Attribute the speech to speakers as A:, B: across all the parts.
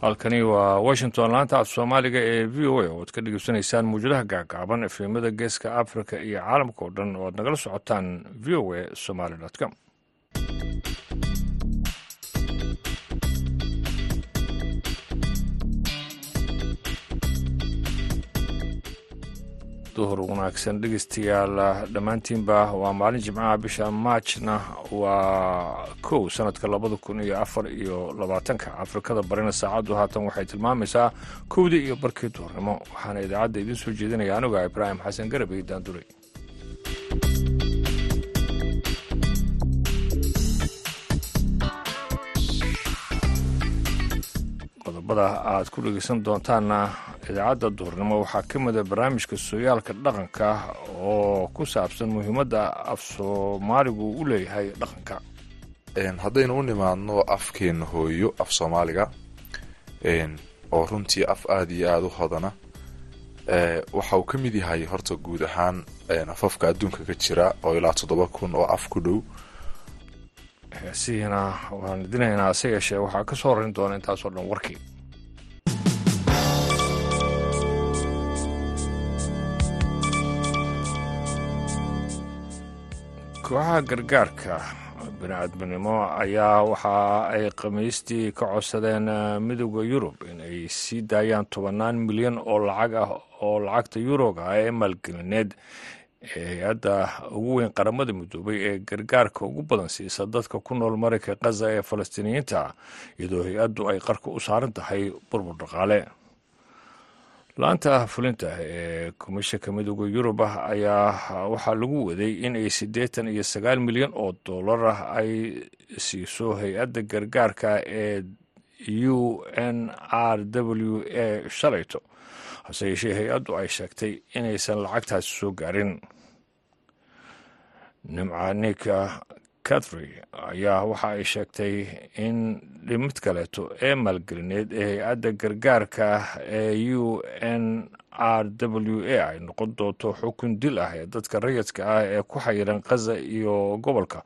A: halkani waa washington laanta af soomaaliga ee v o a oo ad ka dhegeysanaysaan muwjadaha gaagaaban efemada geeska africa iyo caalamka oo dhan oo ad nagala socotaan v o a somaly com duhur wanaagsan dhegeystayaal dhammaantiinba waa maalin jimcaha bisha maajna waa kow sanadka labada kun iyo afar iyo labaatanka. Afrikada barina saacaddu haatan waxay tilmaamaysaa kowdii iyo barkii duhurnimo. Waxaana idaacadda idiin soo jeedinaya anuga ibraahim xasan garabey daanduray qodobada aad ku dhegeysan doontaanna idaacadda duhurnimo waxaa ka mida barnaamijka sooyaalka dhaqanka oo ku saabsan muhiimadda af soomaaligu u leeyahay dhaqanka.
B: Haddaynu u nimaadno afkeena hooyo af soomaaliga oo runtii af aada iyo aada u hodana waxa uu ka mid yahay horta guud ahaan afafka adduunka ka jira oo ilaa toddoba kun oo af ku dhow.
A: Heesihiina waan idinaynaa hase yeeshee waxaa ka soo horeyn doona intaasoo dhan warkii kooxaha gargaarka bini-aadminimo ayaa waxa ay khamiistii ka codsadeen midooda yurub in ay sii daayaan tobannaan milyan oo lacag ah oo lacagta yuroga ah ee maalgelineed. Ee hay'adda ugu weyn qaramada midoobay ee gargaarka ugu badan siisa dadka ku nool marayka khaza ee falastiiniyiinta iyadoo hay'addu ay qarka u saaran tahay burbur dhaqaale laanta fulinta ee komishanka midooda yurub ah ayaa waxaa lagu waday in ay siddeetan iyo sagaal milyan oo dollar ah ay siiso hay'adda gargaarka ee u n r w a shalayto hase yeeshee hay'addu ay sheegtay inaysan lacagtaasi soo gaarin. Nimca catry ayaa waxa ay sheegtay in dhimid kaleeto ee maalgelineed ee hay'adda gargaarka ee u n r w a ay noqon doonto xukun dil ah ee dadka rayidka ah ee ku xayiran khaza iyo gobolka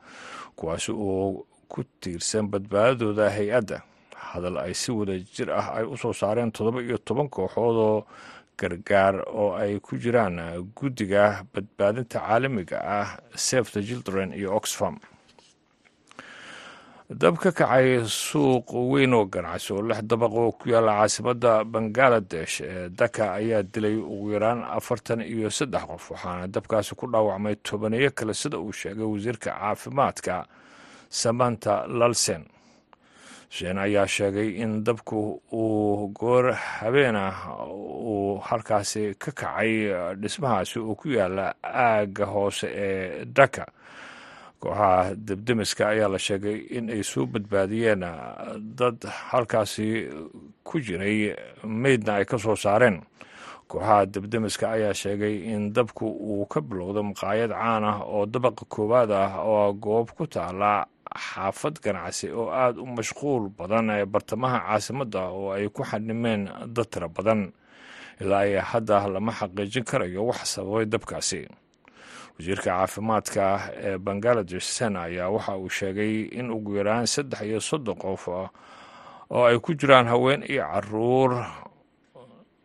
A: kuwaasi oo ku tiirsan badbaadadooda hay'adda. Hadal ay si wada jir ah ay u soo saareen toddoba iyo toban kooxood oo gargaar oo ay ku jiraan guddiga badbaadinta caalamiga ah safe the children iyo oxfam dab ka kacay suuq weyn oo ganacsi oo lix dabaq oo ku yaalla caasimadda bangaladesh ee daka ayaa dilay ugu yaraan afartan iyo saddex qof waxaana dabkaasi ku dhaawacmay tobaneeyo kale sida uu sheegay wasiirka caafimaadka samanta lalsen. Sheen ayaa sheegay in dabku uu goor habeen ah uu halkaasi ka kacay dhismahaasi oo ku yaalla aagga hoose ee daka kooxaha debdemiska ayaa la sheegay in ay soo badbaadiyeen dad halkaasi ku jiray meydna ay ka soo saareen. Kooxaha debdemiska ayaa sheegay in dabku uu ka bilowda maqaayad caan ah oo dabaqa koowaad ah oo goob ku taala xaafad ganacsi oo aada u mashquul badan ee bartamaha caasimadda oo ay ku xanimeen dad tiro badan. Ilaa ay hadda lama xaqiijin karayo wax sababay dabkaasi wasiirka caafimaadka ee bangaladesh sen ayaa waxa uu sheegay in ugu yaraan saddex iyo soddon qof oo ay ku jiraan haween iyo carruur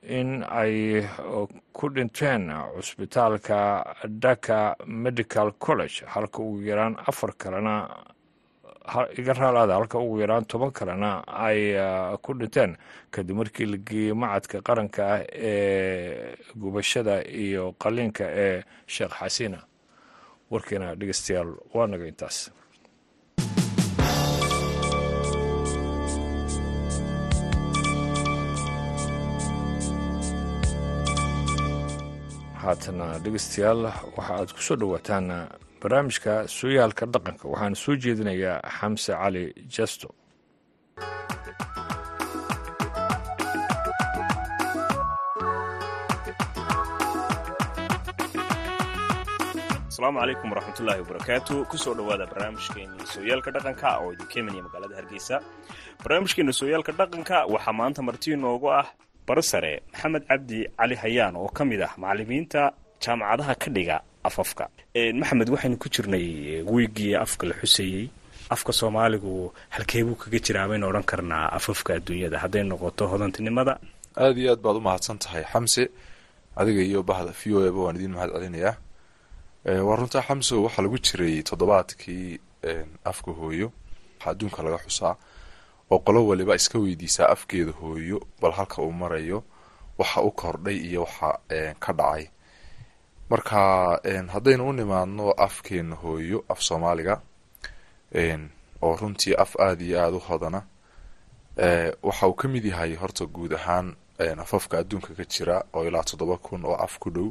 A: in ay ku dhinteen cusbitaalka daka medical college halka ugu yaraan afar kalena iga raalaada halka ugu yaraan toban kalena ay ku dhinteen. Kadib markii la geeyey macadka qaranka ah ee gubashada iyo qaliinka ee sheekh xasiina warkiina dhegeystayaal waa naga intaas. Haatana dhegeystayaal waxa aad ku soo dhowaataan barnaamijka sooyaalka dhaqanka waxaana soo jeedinayaa xamse cali jasto.
C: Asalaamu calaykum waraxmatullaahi wabarakaatu. Kusoo dhowaada barnaamijkeeni sooyaalka dhaqanka oo idinka imanaya magaalada hargeysa. Barnaamijkeena sooyaalka dhaqanka waxaa maanta marti inoogu ah barasare maxamed cabdi cali hayaan oo ka mid ah macalimiinta jaamacadaha ka dhiga afafka. Maxamed waxaynu ku jirnay wiigii afka la xuseeyey afka soomaaligu halkeebuu kaga jiraa baynu odhan karnaa afafka adduunyada? Hadday noqoto hodantinimada.
B: Aada iyo aad baad u mahadsan tahay. Xamse adiga iyo bahda v o eba waan idiin mahad celinayaa waa runtaa xamso waxaa lagu jiray toddobaadkii afka hooyo. Waxaa adduunka laga xusaa oo qolo waliba iska weydiisaa afkeeda hooyo bal halka uu marayo waxa u kordhay iyo waxa ka dhacay marka haddaynu u nimaadno afkeena hooyo af soomaaliga oo runtii af aada iyo aada u hodana waxa uu ka mid yahay horta guud ahaan afafka adduunka ka jira oo ilaa toddoba kun oo af ku dhow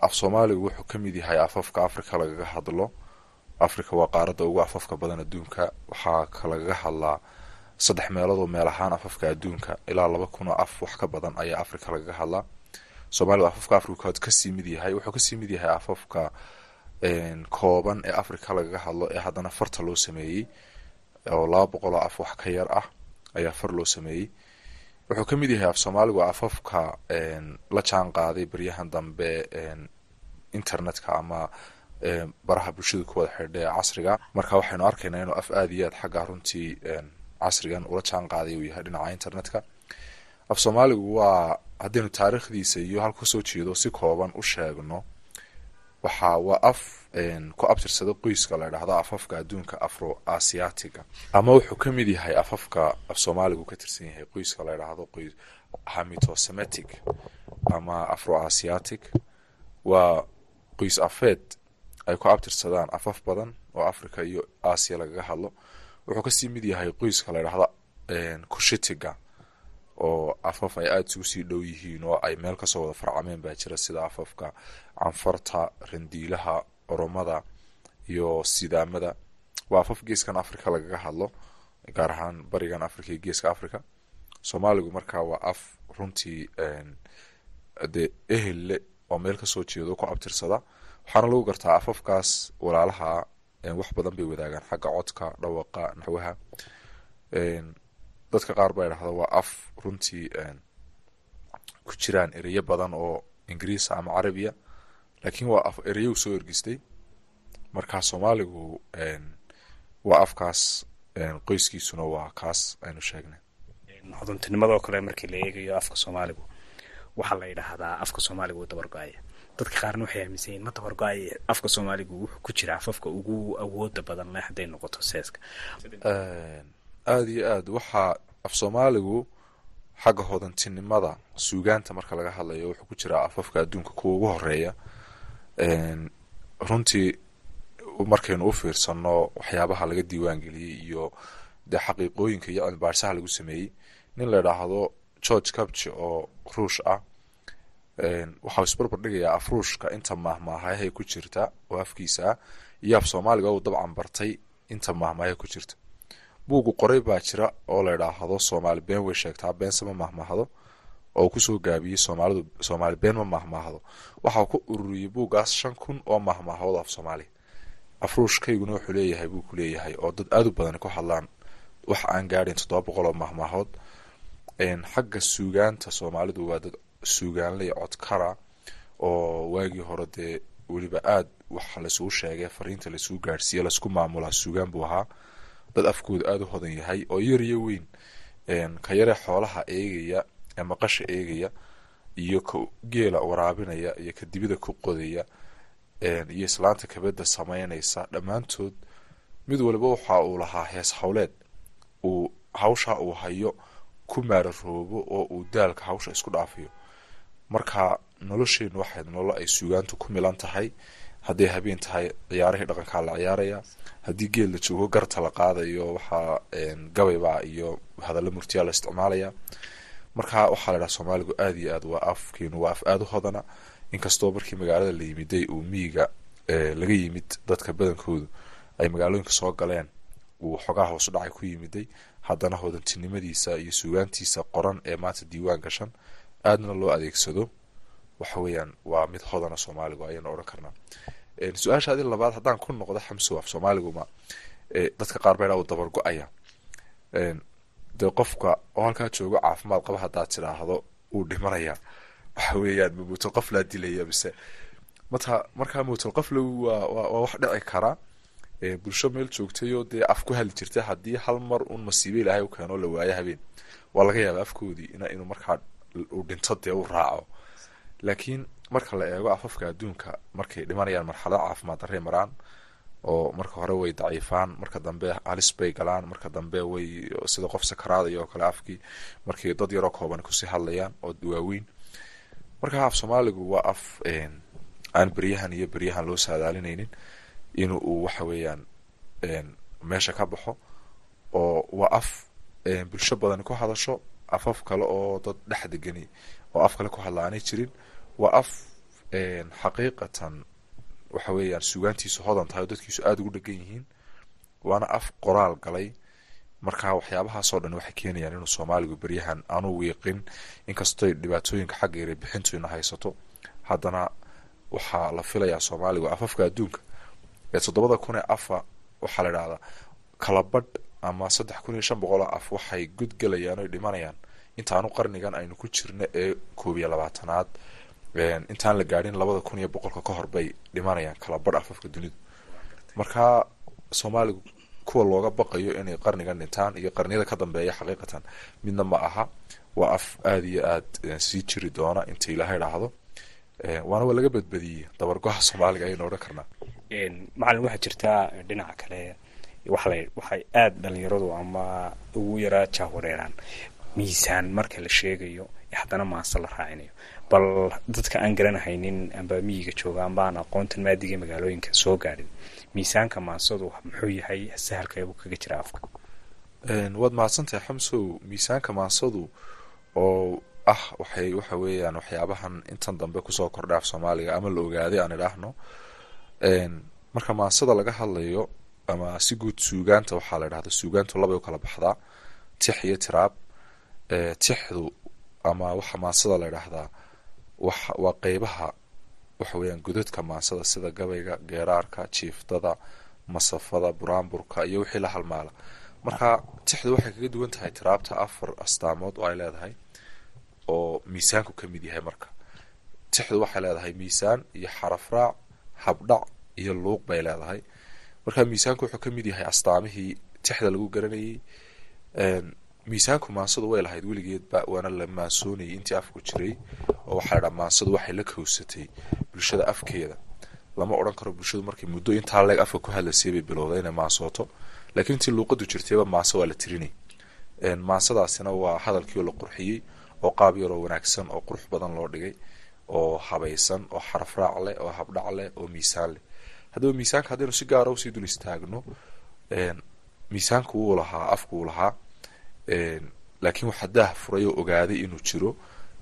B: af soomaaligu wuxuu ka mid yahay afafka africa lagaga hadlo. Africa waa qaaradda ugu afafka badan adduunka waxaa ka lagaga hadlaa saddex meeloodoo meel ahaan afafka adduunka. Ilaa laba kun oo af wax ka badan ayaa africa lagaga hadlaa soomalidu afafka africa ka sii mid yahay. Wuxuu ka sii mid yahay afafka kooban ee africa lagaga hadlo ee haddana farta loo sameeyey oo laba boqoloo af wax ka yar ah ayaa far loo sameeyey. Wuxuu ka mid yahay af soomaaligu afafka la jaan qaaday baryahan dambe internetka ama baraha bulshada ku wada xidha ee casriga. Marka waxaynu arkaynaa inuu af aada iyo aad xagga runtii casrigan ula jaan qaaday uu yahay dhinaca internetka af soomaaligu waa haddaynu taariikhdiisa iyo halka ka soo jeedo si kooban u sheegno waxa waa af ku abtirsada qoyska la idhahdo afafka adduunka afro asiatiga ama wuxuu ka mid yahay afafka af soomaaligu ka tirsan yahay qoyska la idhaahdo qoys hamitosemitic ama afro asiatic waa qoys afeed ay ku abtirsadaan afaf badan oo africa iyo asia lagaga hadlo. Wuxuu ka sii mid yahay qoyska la idhahdo kushitiga oo afaf ay aada isugu sii dhow yihiin oo ay meel ka soo wada farcameen baa jira sida afafka canfarta randiilaha oromada iyo sidaamada. Waa afaf geeskan africa lagaga hadlo gaar ahaan barigan africa iyo geeska africa soomaaligu markaa waa af runtii dee ehelle oo meel ka soo jeedo ku abtirsada. Waxaana lagu gartaa afafkaas walaalaha wax badan bay wadaagaan. Xagga codka dhawaqa naxwaha dadka qaar baa idhahda waa af runtii ku jiraan ereyo badan oo ingiriisa ama carabiya. Laakiin waa af ereyo u soo ergistay. Markaa soomaaligu waa afkaas qoyskiisuna waa kaas aynu sheegnay.
C: Hodantinimadaoo kale markii la eegayo afka soomaaligu waxaa la yidhaahdaa afka soomaaligu uu dabargo-aya dadka qaarna waxay aaminsan yihiin ma dabargo-aya afka soomaaligu wuxuu ku jira afafka ugu awooda badan le hadday noqoto seeska
B: aada iyo aad waxaa af soomaaligu xagga hodantinimada suugaanta marka laga hadlayo wuxuu ku jiraa afafka adduunka kuwa ugu horreeya runtii markaynu u fiirsano waxyaabaha laga diiwaangeliyey iyo dee xaqiiqooyinka iyo cilmibaarsaha lagu sameeyey nin la idhaahdo george cabci oo ruush ah waxau isbarbar dhigayaa af ruushka inta maahmaahayahay ku jirta oo afkiisa ah iyo af soomaaliga uu dabcan bartay inta maahmaayaha ku jirta buugu qoray baa jira oo la idhaahdo soomaali been. Way sheegtaa beense ma mahmaahdo oo ku soo gaabiyey soomaalidu soomaali been ma mahmaahdo waxau ku ururiyey buuggaas shan kun oo mahmaahood af soomaaliya afruushkayguna wuxuu leeyahay buu ku oo dad aada u badani ku hadlaan wax aan gaadhin toddoba boqol oo mahmaahood xagga suugaanta soomaalidu waa dad suugaanley codkara oo waagii hore dee weliba aada wax laisugu sheegay fariinta laisugu gaadhsiiye la isku maamulaa suugaan buu ahaa dad afkooda aada u hodan yahay oo yar iyo weyn ka yaree xoolaha eegaya ee maqasha eegaya iyo ka geela waraabinaya iyo ka dibida ku qodaya iyo islaanta kabada sameynaysa dhammaantood mid waliba waxa uu lahaa hees howleed uu hawsha uu hayo ku maararoobo oo uu daalka hawsha isku dhaafiyo. Marka nolosheenu waxayd nololo ay suugaantu ku milan tahay hadday habeen tahay ciyaarihii dhaqankaa la ciyaaraya haddii geel la joogo garta la qaadayo waxaa gabayba iyo hadalla murtiyaa la isticmaalaya marka waxaa la dhaha soomaaligu aada iyo aad waa afkeenu waa af aada u hodana inkastoo markii magaalada la yimiday uu miyiga laga yimid dadka badankoodu ay magaalooyinka soo galeen uu xogaa hoosu dhacay ku yimiday. Haddana hodantinimadiisa iyo suugaantiisa qoran ee maanta diiwaan gashan aadna loo adeegsado. Waxa weeyaan waa mid hodana soomaaligu ayaynu odhan karnaa su'aasha adi labaad haddaan ku noqdo xamso af soomaaliguma dadka qaar baa uu dabar go'aya. Dee qofka oo halkaa joogo caafimaad qaba haddaad tidhaahdo uu dhimanaya waxa weeyaan ma muutal qof laa dilaya mise mata markaa muutal qoflow waa wax dhici kara. Bulsho meel joogtayoo dee af ku hadli jirta haddii hal mar un masiibe ilaahay u keenoo la waayo habeen. Waa laga yaaba afkoodii inuu markaa uu dhinto dee u raaco. Laakiin marka la eego afafka adduunka markay dhimanayaan marxalado caafimaad darray maraan oo marka hore way daciifaan marka dambe halis bay galaan marka dambe way sida qof sakaraadaya oo kale afkii markay dad yaroo kooban ku sii hadlayaan oo waaweyn. Marka af soomaaligu waa af aan beryahan iyo beryahan loo saadaalinaynin in uu waxa weeyaan meesha ka baxo oo waa af bulsho badani ku hadasho afaf kale oo dad dhex degani oo af kale ku hadla aanay jirin waa af xaqiiqatan waxa weeyaan sugaantiisu hodan tahay oo dadkiisu aada ugu dhegan yihiin waana af qoraal galay. Marka waxyaabahaasoo dhan waxay keenayaan inuu soomaaligu beryahan aanu wiiqin inkastoy dhibaatooyinka xagga yara bixintuina haysato. Haddana waxaa la filayaa soomaaligu afafka adduunka. Ee toddobada kun ee afa waxaa la idhahdaa kalabadh ama saddex kun iyo shan boqoloo af waxay gudgelayaan oy dhimanayaan. Intaanu qarnigan aynu ku jirno ee koob iyo labaatanaad intaan la gaadhin labada kun iyo boqolka ka hor bay dhimanayaan kalabadh afafka dunidu marka soomaaligu kuwa looga baqayo inay qarnigan dhintaan iyo qarniyada ka dambeeya xaqiiqatan midna ma aha. Waa af aada iyo aada sii jiri doona inta ilaahay dhahdo. Waana waa laga badbadiyey dabargoha soomaaliga ayaynu odhan karnaa.
C: Macalin waxaa jirtaa dhinaca kale waxay aada dhalinyaradu ama ugu yaraa jahwareeraan. Miisaan marka la sheegayo haddana maase la raacinayo bal dadka aan garanahaynin amba miyiga jooga amba aan aqoontan maadiga magaalooyinka soo gaadhin. Miisaanka maansadu muxuu yahay sahalkeebuu kaga jira afka?
B: Waad mahadsantahay xamsow miisaanka maansadu oo ah waxay waxa weeyaan waxyaabahan intan dambe ku soo kordha af soomaaliga ama la ogaaday aan idhaahno. Marka maansada laga hadlayo ama si guud suugaanta waxaa la idhahda suugaantu labay u kala baxdaa tix iyo tiraab. Tixdu ama waxa maansada la idhaahdaa waa qeybaha waxa weeyaan godadka maansada sida gabayga geeraarka jiifdada masafada buraanburka iyo wixii la halmaala. Marka tixdu waxay kaga duwan tahay tiraabta afar astaamood oo ay leedahay oo miisaanku ka mid yahay marka. Tixdu waxay leedahay miisaan iyo xarafraac habdhac iyo luuq bay leedahay. Marka miisaanku wuxuu ka mid yahay astaamihii tixda lagu garanayay miisaanku maansadu way lahayd weligeedba waana la maansoonayay intii afku jiray oo waxaa ladhaha maansadu waxay la kowsatay bulshada afkeeda. Lama odhan karo bulshadu markay muddo intaa leeg afka ku hadlaysay bay bilowday inay maansooto laakiin intii luuqadu jirtayba maanse waa la tirinay. Maansadaasina waa hadalkii oo la qurxiyey oo qaab yaroo wanaagsan oo qurux badan loo dhigay oo habaysan oo xarafraac leh oo habdhac leh oo miisaan leh. Haddaba miisaanka haddaynu si gaara u sii dul istaagno miisaanku wuu lahaa afku wuu lahaa laakiin waxaa daah furay oo ogaaday inuu jiro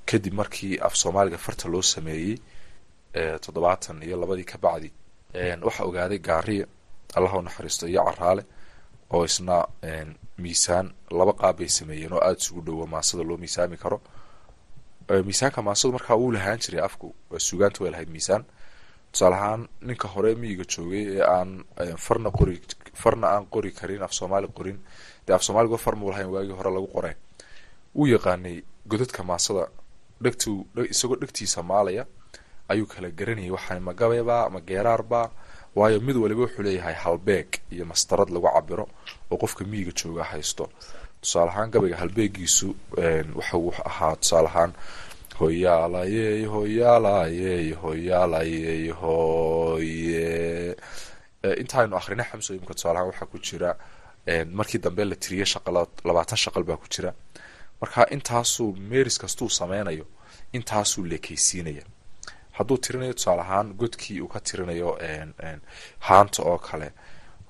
B: kadib markii af soomaaliga farta loo sameeyey toddobaatan iyo labadii ka bacdi. Waxaa ogaaday gaariya allah naxariisto iyo caraale oo isna miisaan laba qaab bay sameeyeen oo aada isugu dhowo maansada loo miisaami karo. Miisaanka maansadu markaa wuu lahaan jiray afku sugaanta way lahayd miisaan. Tusaale ahaan ninka hore miyiga joogay ee aan farna qori farna aan qori karin af soomaali qorin dee af soomaaliga far muu lahayn waagii hore lagu qoreen wuu yaqaanay godadka maansada dhegtu isagoo dhegtiisa maalaya ayuu kala garanayay waxaa ma gabayba ma geeraarba waayo mid waliba wuxuu leeyahay halbeeg iyo mastarad lagu cabiro oo qofka miyiga jooga haysto. Tusaale ahaan gabayga halbeegiisu waxa uu ahaa tusaale ahaan hoyaalayey hoyaalayey hoyaalayey hoye. Intaaynu akhrina xamso imika tusaale ahaan waxaa ku jira markii dambe la tiriye shaqal labaatan shaqal baa ku jira. Marka intaasuu meris kastuu sameynayo intaasuu leekeysiinaya hadduu tirinayo tusaale ahaan godkii uu ka tirinayo haanta oo kale.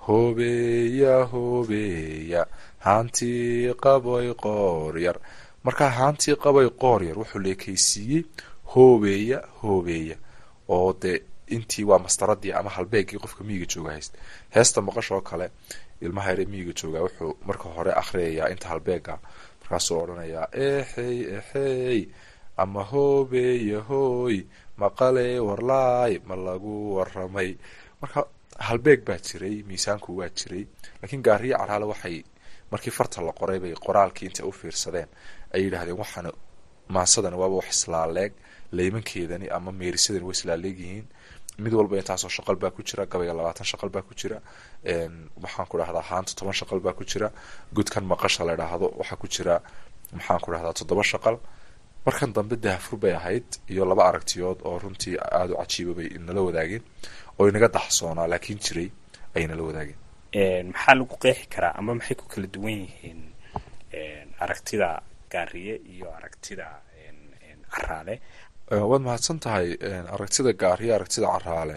B: Hoobeya hoobeya haantii qaboy qoor yar. Markaa haantii qabay qoor yar wuxuu leekeysiiyey hoobeya hoobeya oo dee intii waa mastaradii ama halbeegii qofka miyiga jooga haysta heesta maqashoo kale ilmaha yare miyiga jooga wuxuu marka hore akhriyayaa inta halbeega. Markaasuu odhanayaa exey exey ama hoobeya hooy maqale warlaay ma lagu waramay marka halbeeg baa jiray miisaanku waa jiray laakiin gaariyo caraale waxay markii farta la qoray bay qoraalkii intay u fiirsadeen. Ay yidhaahdeen waxaana maasadani waaba wax islaaleeg leymankeedani ama meerisadani way islaaleeg yihiin mid walba intaasoo shaqal baa ku jira gabayga labaatan shaqal baa ku jira maxaan ku dhahdaa haanta toban shaqal baa ku jira gudkan maqasha la dhaahdo waxaa ku jira maxaan ku dhahdaa toddoba shaqal. Markan dambe daafur bay ahayd iyo laba aragtiyood oo runtii aada u cajiiba bay nala wadaageen oo inaga daxsoonaa laakiin jiray ayay nala wadaageen.
C: Maxaa lagu qeexi karaa ama maxay ku kala duwan yihiin aragtida gaariye iyo aragtida caraale
B: waad mahadsan tahay aragtida gaariye aragtida caraale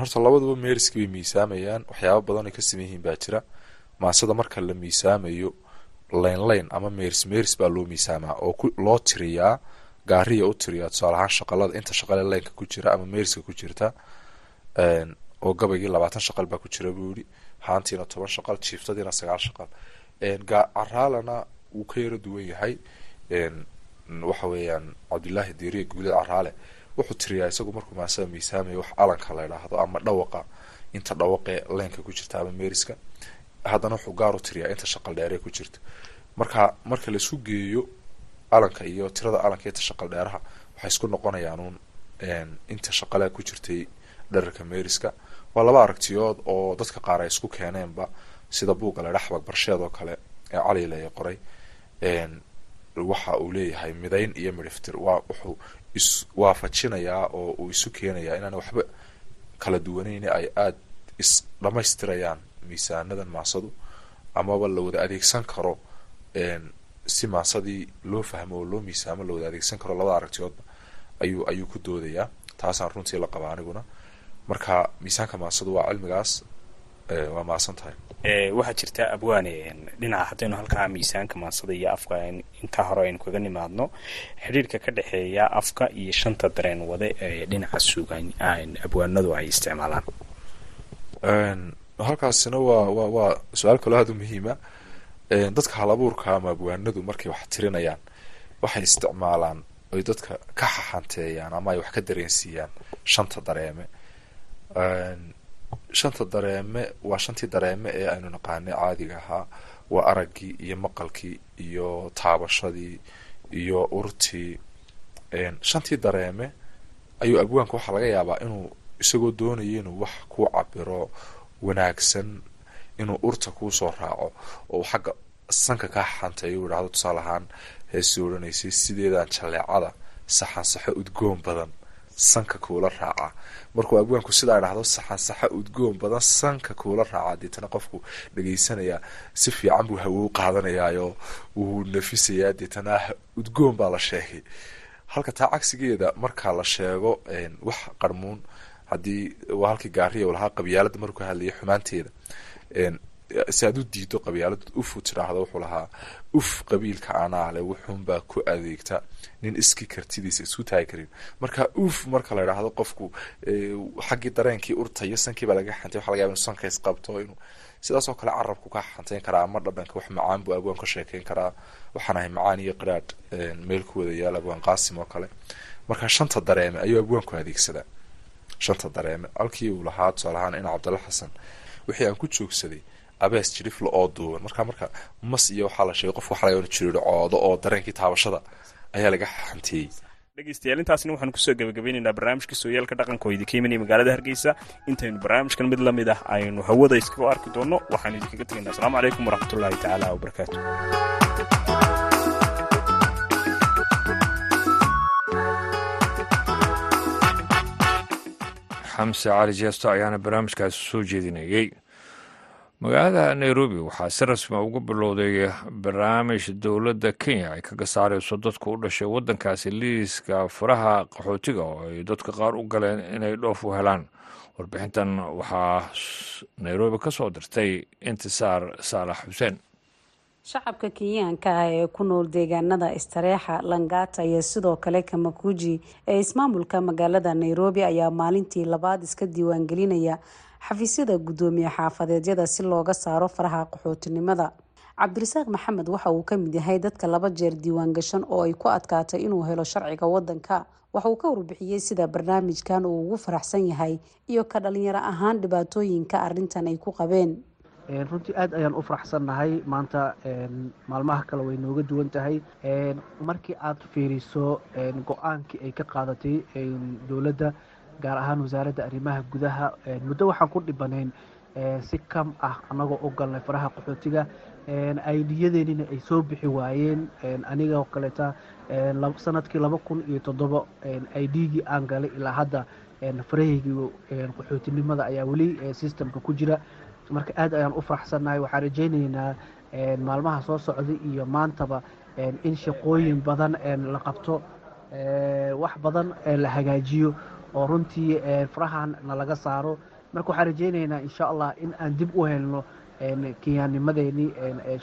B: horta labaduba meeriski bay miisaamayaan waxyaaba badan ay ka saman yihiin baa jira. Maasada marka la miisaamayo layn layn ama meeris meeris baa loo miisaamaa oo loo tiriyaa gaariya u tiriyaa. Tusaale ahaan shaqalada inta shaqale laynka ku jira ama meeriska ku jirta oo gabaygii labaatan shaqal baa ku jira buu yihi haantiina toban shaqal jiiftadiina sagaal shaqal. Caraalana wuu ka yaro duwan yahay waxa weeyaan cabdilaahi diiriya guulada caraale wuxuu tiriyaa isagu markuu maasada miisaamaya wax alanka la idhaahdo ama dhawaqa inta dhawaqee leynka ku jirta ama meeriska. Haddana wuxuu gaar u tiriyaa inta shaqal dheeree ku jirta. Marka marka la isku geeyo alanka iyo tirada alanka inta shaqal dheeraha waxay isku noqonayaanuun inta shaqale ku jirtay dherarka meeriska. Waa laba aragtiyood oo dadka qaar ay isku keeneenba sida buugga la dhaxbag barsheed oo kale ee cali leeya qoray waxa uu leeyahay midayn iyo midhiftir. Waa wuxuu iswaafajinayaa oo uu isu keenayaa inaan waxba kala duwaneyn ay aada is dhamaystirayaan miisaanadan maasadu amaba la wada adeegsan karo si maasadii loo fahmo oo loo miisaamo la wada adeegsan karo labada aragtiyoodba ayuu ayuu ku doodayaa. Taasaan runtii la qaba aniguna. Marka miisaanka maasadu waa cilmigaas waa maasan tahay
C: waxaa jirta abwaane dhinaca haddaynu halkaa miisaanka maasada iyo afka intaa hore aynu kaga nimaadno. Xidhiirka ka dhexeeya afka iyo shanta dareen wade ee dhinaca suugaan abwaanadu ay isticmaalaan.
B: Halkaasina waa wa waa su'aal kaloo aada u muhiima. Dadka hal abuurka ama abwaanadu markay wax tirinayaan waxay isticmaalaan oy dadka ka xaxanteeyaan ama ay wax ka dareensiiyaan shanta dareeme shanta dareeme waa shantii dareeme ee aynu naqaanay caadiga ahaa waa araggii iyo maqalkii iyo taabashadii iyo urtii. Shantii dareeme ayuu abwaanka waxaa laga yaabaa inuu isagoo doonaya inuu wax kuu cabiro wanaagsan inuu urta kuusoo raaco oo xagga sanka kaa xanteeyo u idhahdo tusaale ahaan heesii odhanaysay sideedaan jaleecada saxan saxo udgoon badan sanka kuula raaca. Markuu abwaanku sidaa idhahdo saxan saxa udgoon badan sanka kuula raaca. Deetana qofku dhagaysanayaa si fiican buu hawow qaadanayaayo wuu nafisayaa. Deetana udgoon baa la sheegay. Halka taa cagsigeeda marka la sheego wax qarmuun haddii waa halkii gaariya lahaa qabyaalada markuu hadlayay xumaanteeda si aad u diido qabyaalada ufu tiraahdo wuxuu lahaa uf qabiilka anaale wuxuunbaa ku adeegta. Nin iski kartidiisa isku taagi karin. Marka uf marka la idhaahdo qofku xaggii dareenkii urtayo sankiibaa laga xantay waxa laga yaba inu sanka isqabto inuu sidaas kale carabku ka xanteyn karaa ama dhadhanka wax macaan buu abwaan ka sheekeyn karaa. Waxaan ahay macaan iyo qiraadh meel ku wada yaal abwaan qaasim oo kale. Marka shanta dareeme ayuu abwaanku adeegsadaa. Shanta dareeme halkii uu lahaa tusaale ahaan ina cabdalla xasan wixii aan ku joogsaday abees jirifla oo duuban. Marka marka mas iyo waxaa la sheegay qof waxa laga jiriiro coodo oo dareenkii taabashada ayaa laga xanteeyey
C: dhegeystayaal intaasna waxaanu ku soo gabagabeynaynaa barnaamijka sooyaalka dhaqanka oo idinka imanaya magaalada hargeysa. Intaynu barnaamijkan mid la mid ah aynu hawada iskaga arki doonno. Waxaanu idinkaga tegaynaa. Asalaamu calaykum waraxmatullaahi tacaala wabarakaatu
A: xamse cali jeesto ayaana barnaamijkaasi soo jeedinayey magaalada nairobi waxaa si rasmi uga bilowday barnaamij dowladda kenya ay kaga saarayso dadku u dhashay waddankaasi liiska faraha qaxootiga oo ay dadka qaar u galeen inay dhoof u helaan. Warbixintan waxaa nairobi ka soo dirtay intisaar saalax xuseen.
D: Shacabka kenyaanka ah ee ku nool deegaanada istareexa langata iyo sidoo kale kamakuji ee ismaamulka magaalada nairobi ayaa maalintii labaad iska diiwaangelinaya xafiisyada guddoomiye xaafadeedyada si looga saaro faraha qaxootinimada. Cabdirasaaq maxamed waxa uu ka mid yahay dadka laba jeer diiwaan gashan oo ay ku adkaatay inuu helo sharciga wadanka waxa uu ka warbixiyey sida barnaamijkan uu ugu faraxsan yahay iyo ka dhalinyaro ahaan dhibaatooyinka arintan ay ku qabeen.
E: Runtii aad ayaan u faraxsannahay. Maanta maalmaha kale way nooga duwan tahay. Markii aad fiiriso go'aankii ay ka qaadatay dowladda gaar ahaan wasaaradda arrimaha gudaha muddo waxaan ku dhibanayn si kam ah annagoo u galnay faraha qaxootiga aydiyadeenina ay soo bixi waayeen aniga oo kaleeta sannadkii laba kun iyo toddoba aidgii aan galay ilaa hadda farahaygii qaxootinimada ayaa weli systemka ku jira. Marka aad ayaan u faraxsannahay waxaan rajaynaynaa maalmaha soo socday iyo maantaba in shaqooyin badan la qabto wax badan la hagaajiyo oo runtii farahan nalaga saaro. Marka waxaan rajaynaynaa insha allah in aan dib u helno kenyaanimadeenii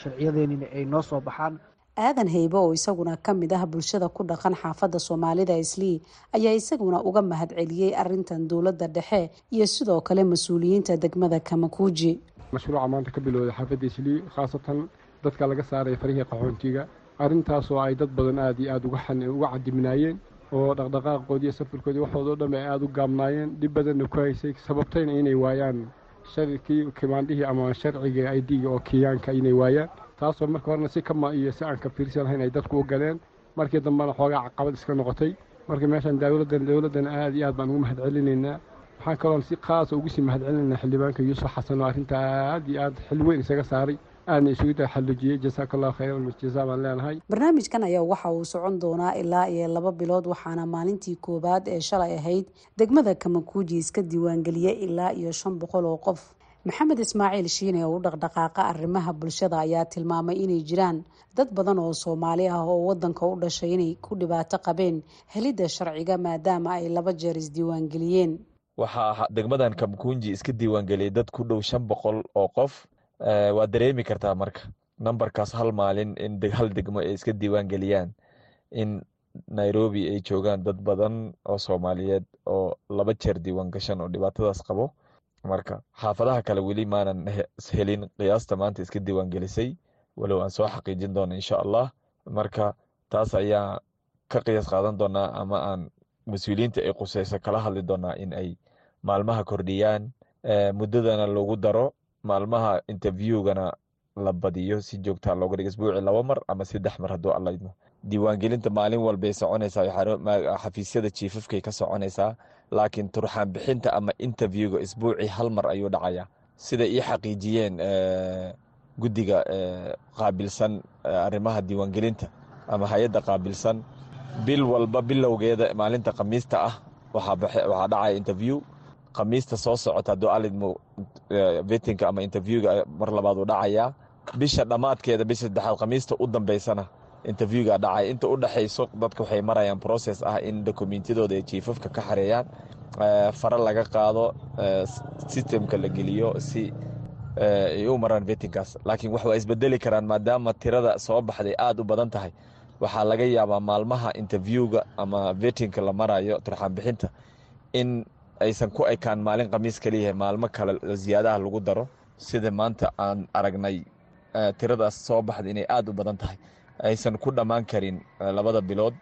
E: sharciyadeennina ay noo soo baxaan.
D: Aadan haybe oo isaguna ka mid ah bulshada ku dhaqan xaafadda soomaalida islii ayaa isaguna uga mahad celiyey arintan dowladda dhexe iyo sidoo kale mas'uuliyiinta degmada kamakuuji
F: mashruuca maanta ka bilowday xaafadda islii khaasatan dadka laga saaray farihii qaxoontiga. Arrintaasoo ay dad badan aada iyo aada uga cadibnaayeen oo dhaqdhaqaaqoodii safarkoodii waxoodao dhan ay aada u gaabnaayeen. Dhib badanna ku haysay sababtayna inay waayaan sharkii kimaandhihii ama sharciga aidiga oo kiyaanka inay waayaan. Taasoo marka horena si kama iyo si aan ka fiirsan lahayn ay dadku u galeen. Markii dambena xoogaa caqabad iska noqotay. Marka meeshaan dowladdan dowladdan aada iyo aad baan ugu mahad celinaynaa waxaan kaloon si khaasa ugu sii mahad celinaynaa xildhibaanka yuusuf xasan oo arrinta aada iyo aada xil weyn isaga saaray aadna isugu taxallujiyey jasaaka allahu khayran jasaa baan leenahay
D: barnaamijkan ayaa waxa uu socon doonaa ilaa iyo laba bilood waxaana maalintii koowaad ee shalay ahayd degmada kamakuuji iska diiwaangeliyey ilaa iyo shan boqol oo qof. Maxamed ismaaciil shiine oo u dhaqdhaqaaqa arrimaha bulshada ayaa tilmaamay inay jiraan dad badan oo soomaali ah oo wadanka u dhashay inay ku dhibaato qabeen helidda sharciga maadaama ay laba jeer isdiiwaangeliyeen
G: waxaa degmadan kamakuunji iska diiwaangeliyay dad ku dhow shan boqol oo qof waa dareemi kartaa marka. Nambarkaas hal maalin in hal degmo ay iska diiwaan geliyaan in nairobi ay joogaan dad badan oo soomaaliyeed oo laba jeer diiwaan gashan oo dhibaatadaas qabo. Marka xaafadaha kale weli maanan helin qiyaasta maanta iska diiwaan gelisay walow aan soo xaqiijin doono insha allah. Marka taas ayaa ka qiyaas qaadan doonaa ama aan mas'uuliyiinta ay quseyso kala hadli doonaa in ay maalmaha kordhiyaan. Muddadana lagu daro maalmaha interviewgana la badiyo si joogtaa looga dhigo isbuuci laba mar ama saddex mar hadduu alla idmo. Diiwaangelinta maalin walbay soconaysaa xafiisyada jiifafkay ka soconaysaa laakiin turxaan bixinta ama interviewga isbuuci hal mar ayuu dhacayaa sida ii xaqiijiyeen guddiga qaabilsan arrimaha diiwaangelinta ama hay'adda qaabilsan bil walba bilowgeeda maalinta khamiista ah waxaa dhacaya interview khamiista soo socota hadduu alidmo vetinka ama interviewga mar labaad uu dhacayaa bisha dhammaadkeeda bisha saddexaad khamiista u dambeysana interviewga dhacaya inta u dhexayso dadka waxay marayaan process ah in dokumentiyadooda ay jiifafka ka xareeyaan. Fare laga qaado systemka la geliyo si ay u maraan vetinkaas laakiin wax waa isbedeli karaan maadaama tirada soo baxday aada u badan tahay. Waxaa laga yaabaa maalmaha interviewga ama vetinka la marayo turxaan in aysan ku ekaan maalin khamiis kaliyahay maalmo kale ziyaadaha lagu daro sida maanta aan aragnay tiradaas soo baxda inay aada u badan tahay. Aysan ku dhammaan karin labada bilood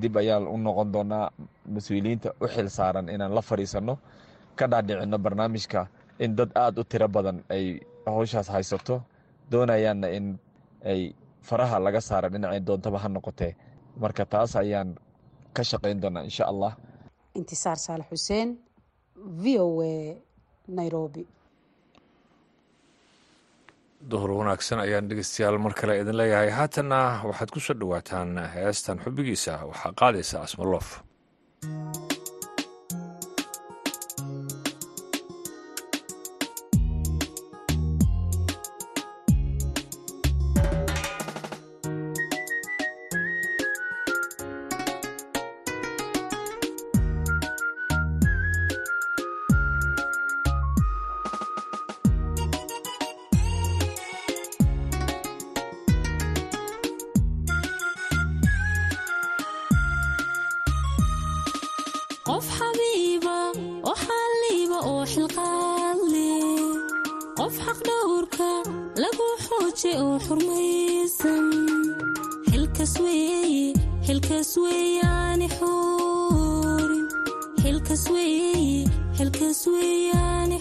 G: dib ayaan u noqon doonaa mas'uuliyiinta u xil saaran inaan la fadhiisanno ka dhaadhicino barnaamijka in dad aada u tiro badan ay howshaas haysato doonayaanna in ay faraha laga saara dhinacay doontaba ha noqotee. Marka taas ayaan ka shaqayn doonaa insha allah
D: intisaar saalax xuseen v o a nairobi.
A: Duhur wanaagsan ayaan dhegeystayaal mar kale idin leeyahay. Haatanna waxaad ku soo dhowaataan heestan xubbigiisa. Waxaa qaadaysa asmaloof
H: xabiiba oo xurmaysan xilkas weeye xilkas weeyaani xuurin xilkas weeye xilkas weeyaani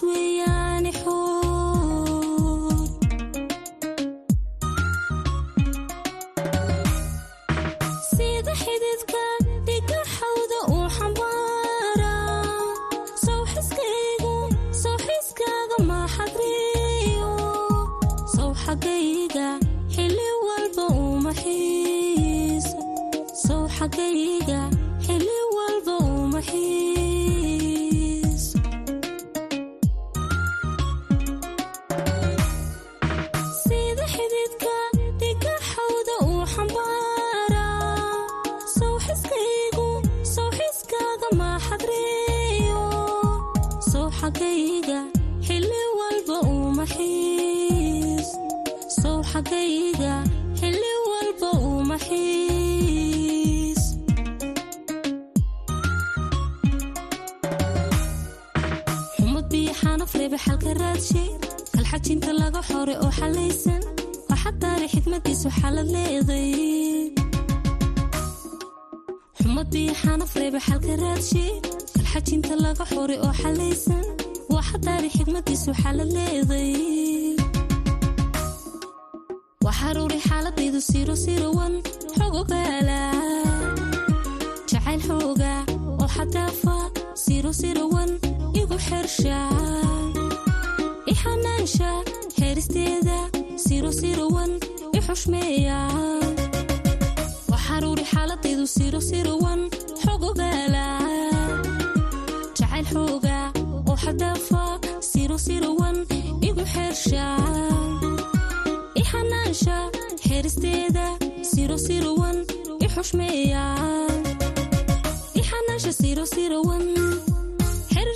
H: xilkas xanaf reebe xalka raadshe kalxajinta laga xore oo xalaysan waxa daari xikmadiisu xalad leeday xumad biyo xanaf reebe xalka raadshe kalxajinta laga xore oo xalaysan waxa daari xikmadiisu xalad leeday waxaruuri xaaladaydu siro sirowan xogogaala jacayl xooga oo xadaafa siro sirowan igu xersha ixanaansha heeristeeda siro sirowan i xushmeeya waxaruuri xaaladaydu siro sirowan xogogaala jacayl xooga oo xadaafa siro sirowan igu xersha ixanaansha xeeristeeda siro sirowan i xushmeeya ixanaansha siro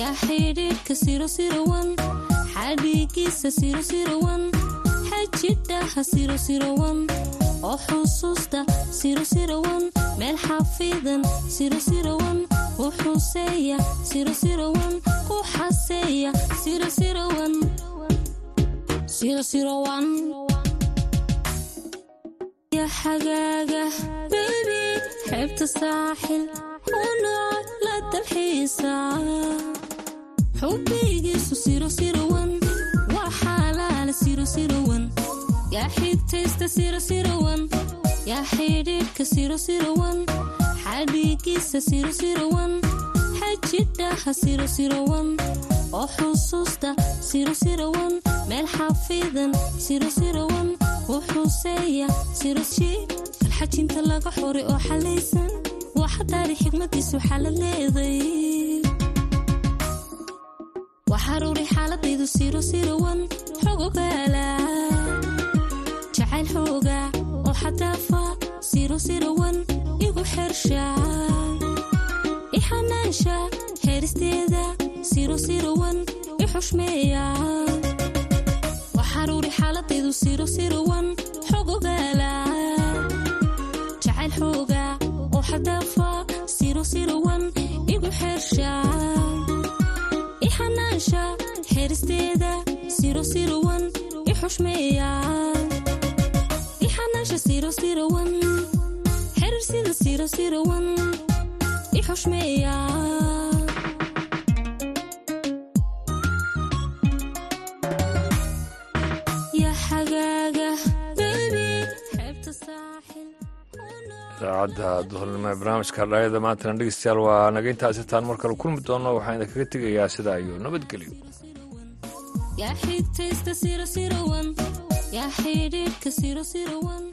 H: yaa xidhiidhka siro sirowan xadhiigiisa siro sirowan xajidhaha siro sirowan oo xusuusta siro sirowan meel xafiidan siro sirowan u xuseeya ku xaseeya siro sirowan siro sirowan ya xagaaga bebi xeebta saaxil u la dalxiisa oo xusuusta meel sirowan u xuseeya kalxajinta laga xore oo xalaysan waxa daari xikmadiisu xalad leeday waxaruuri xaaladaydu siro sirowan xogogaala jacayl xooga oo xadaafa siro sirowan igu xersha ixanaansha heeristeeda siro sirowan i xushmeeya waxaruuri xaaladaydu siro sirowan xogogaala jacayl xooga oo xadaafa
A: idaacadda duhurnimo ee barnaamijka dhalinyada maantana dhegeystayaal waa naga intaasi taan mar kale kulmi doono waxaan idinkaga tegayaa sidaa iyo nabadgelyo
H: yaa xigtaysta siro sirowan yaa xidhiidhka siro sirowan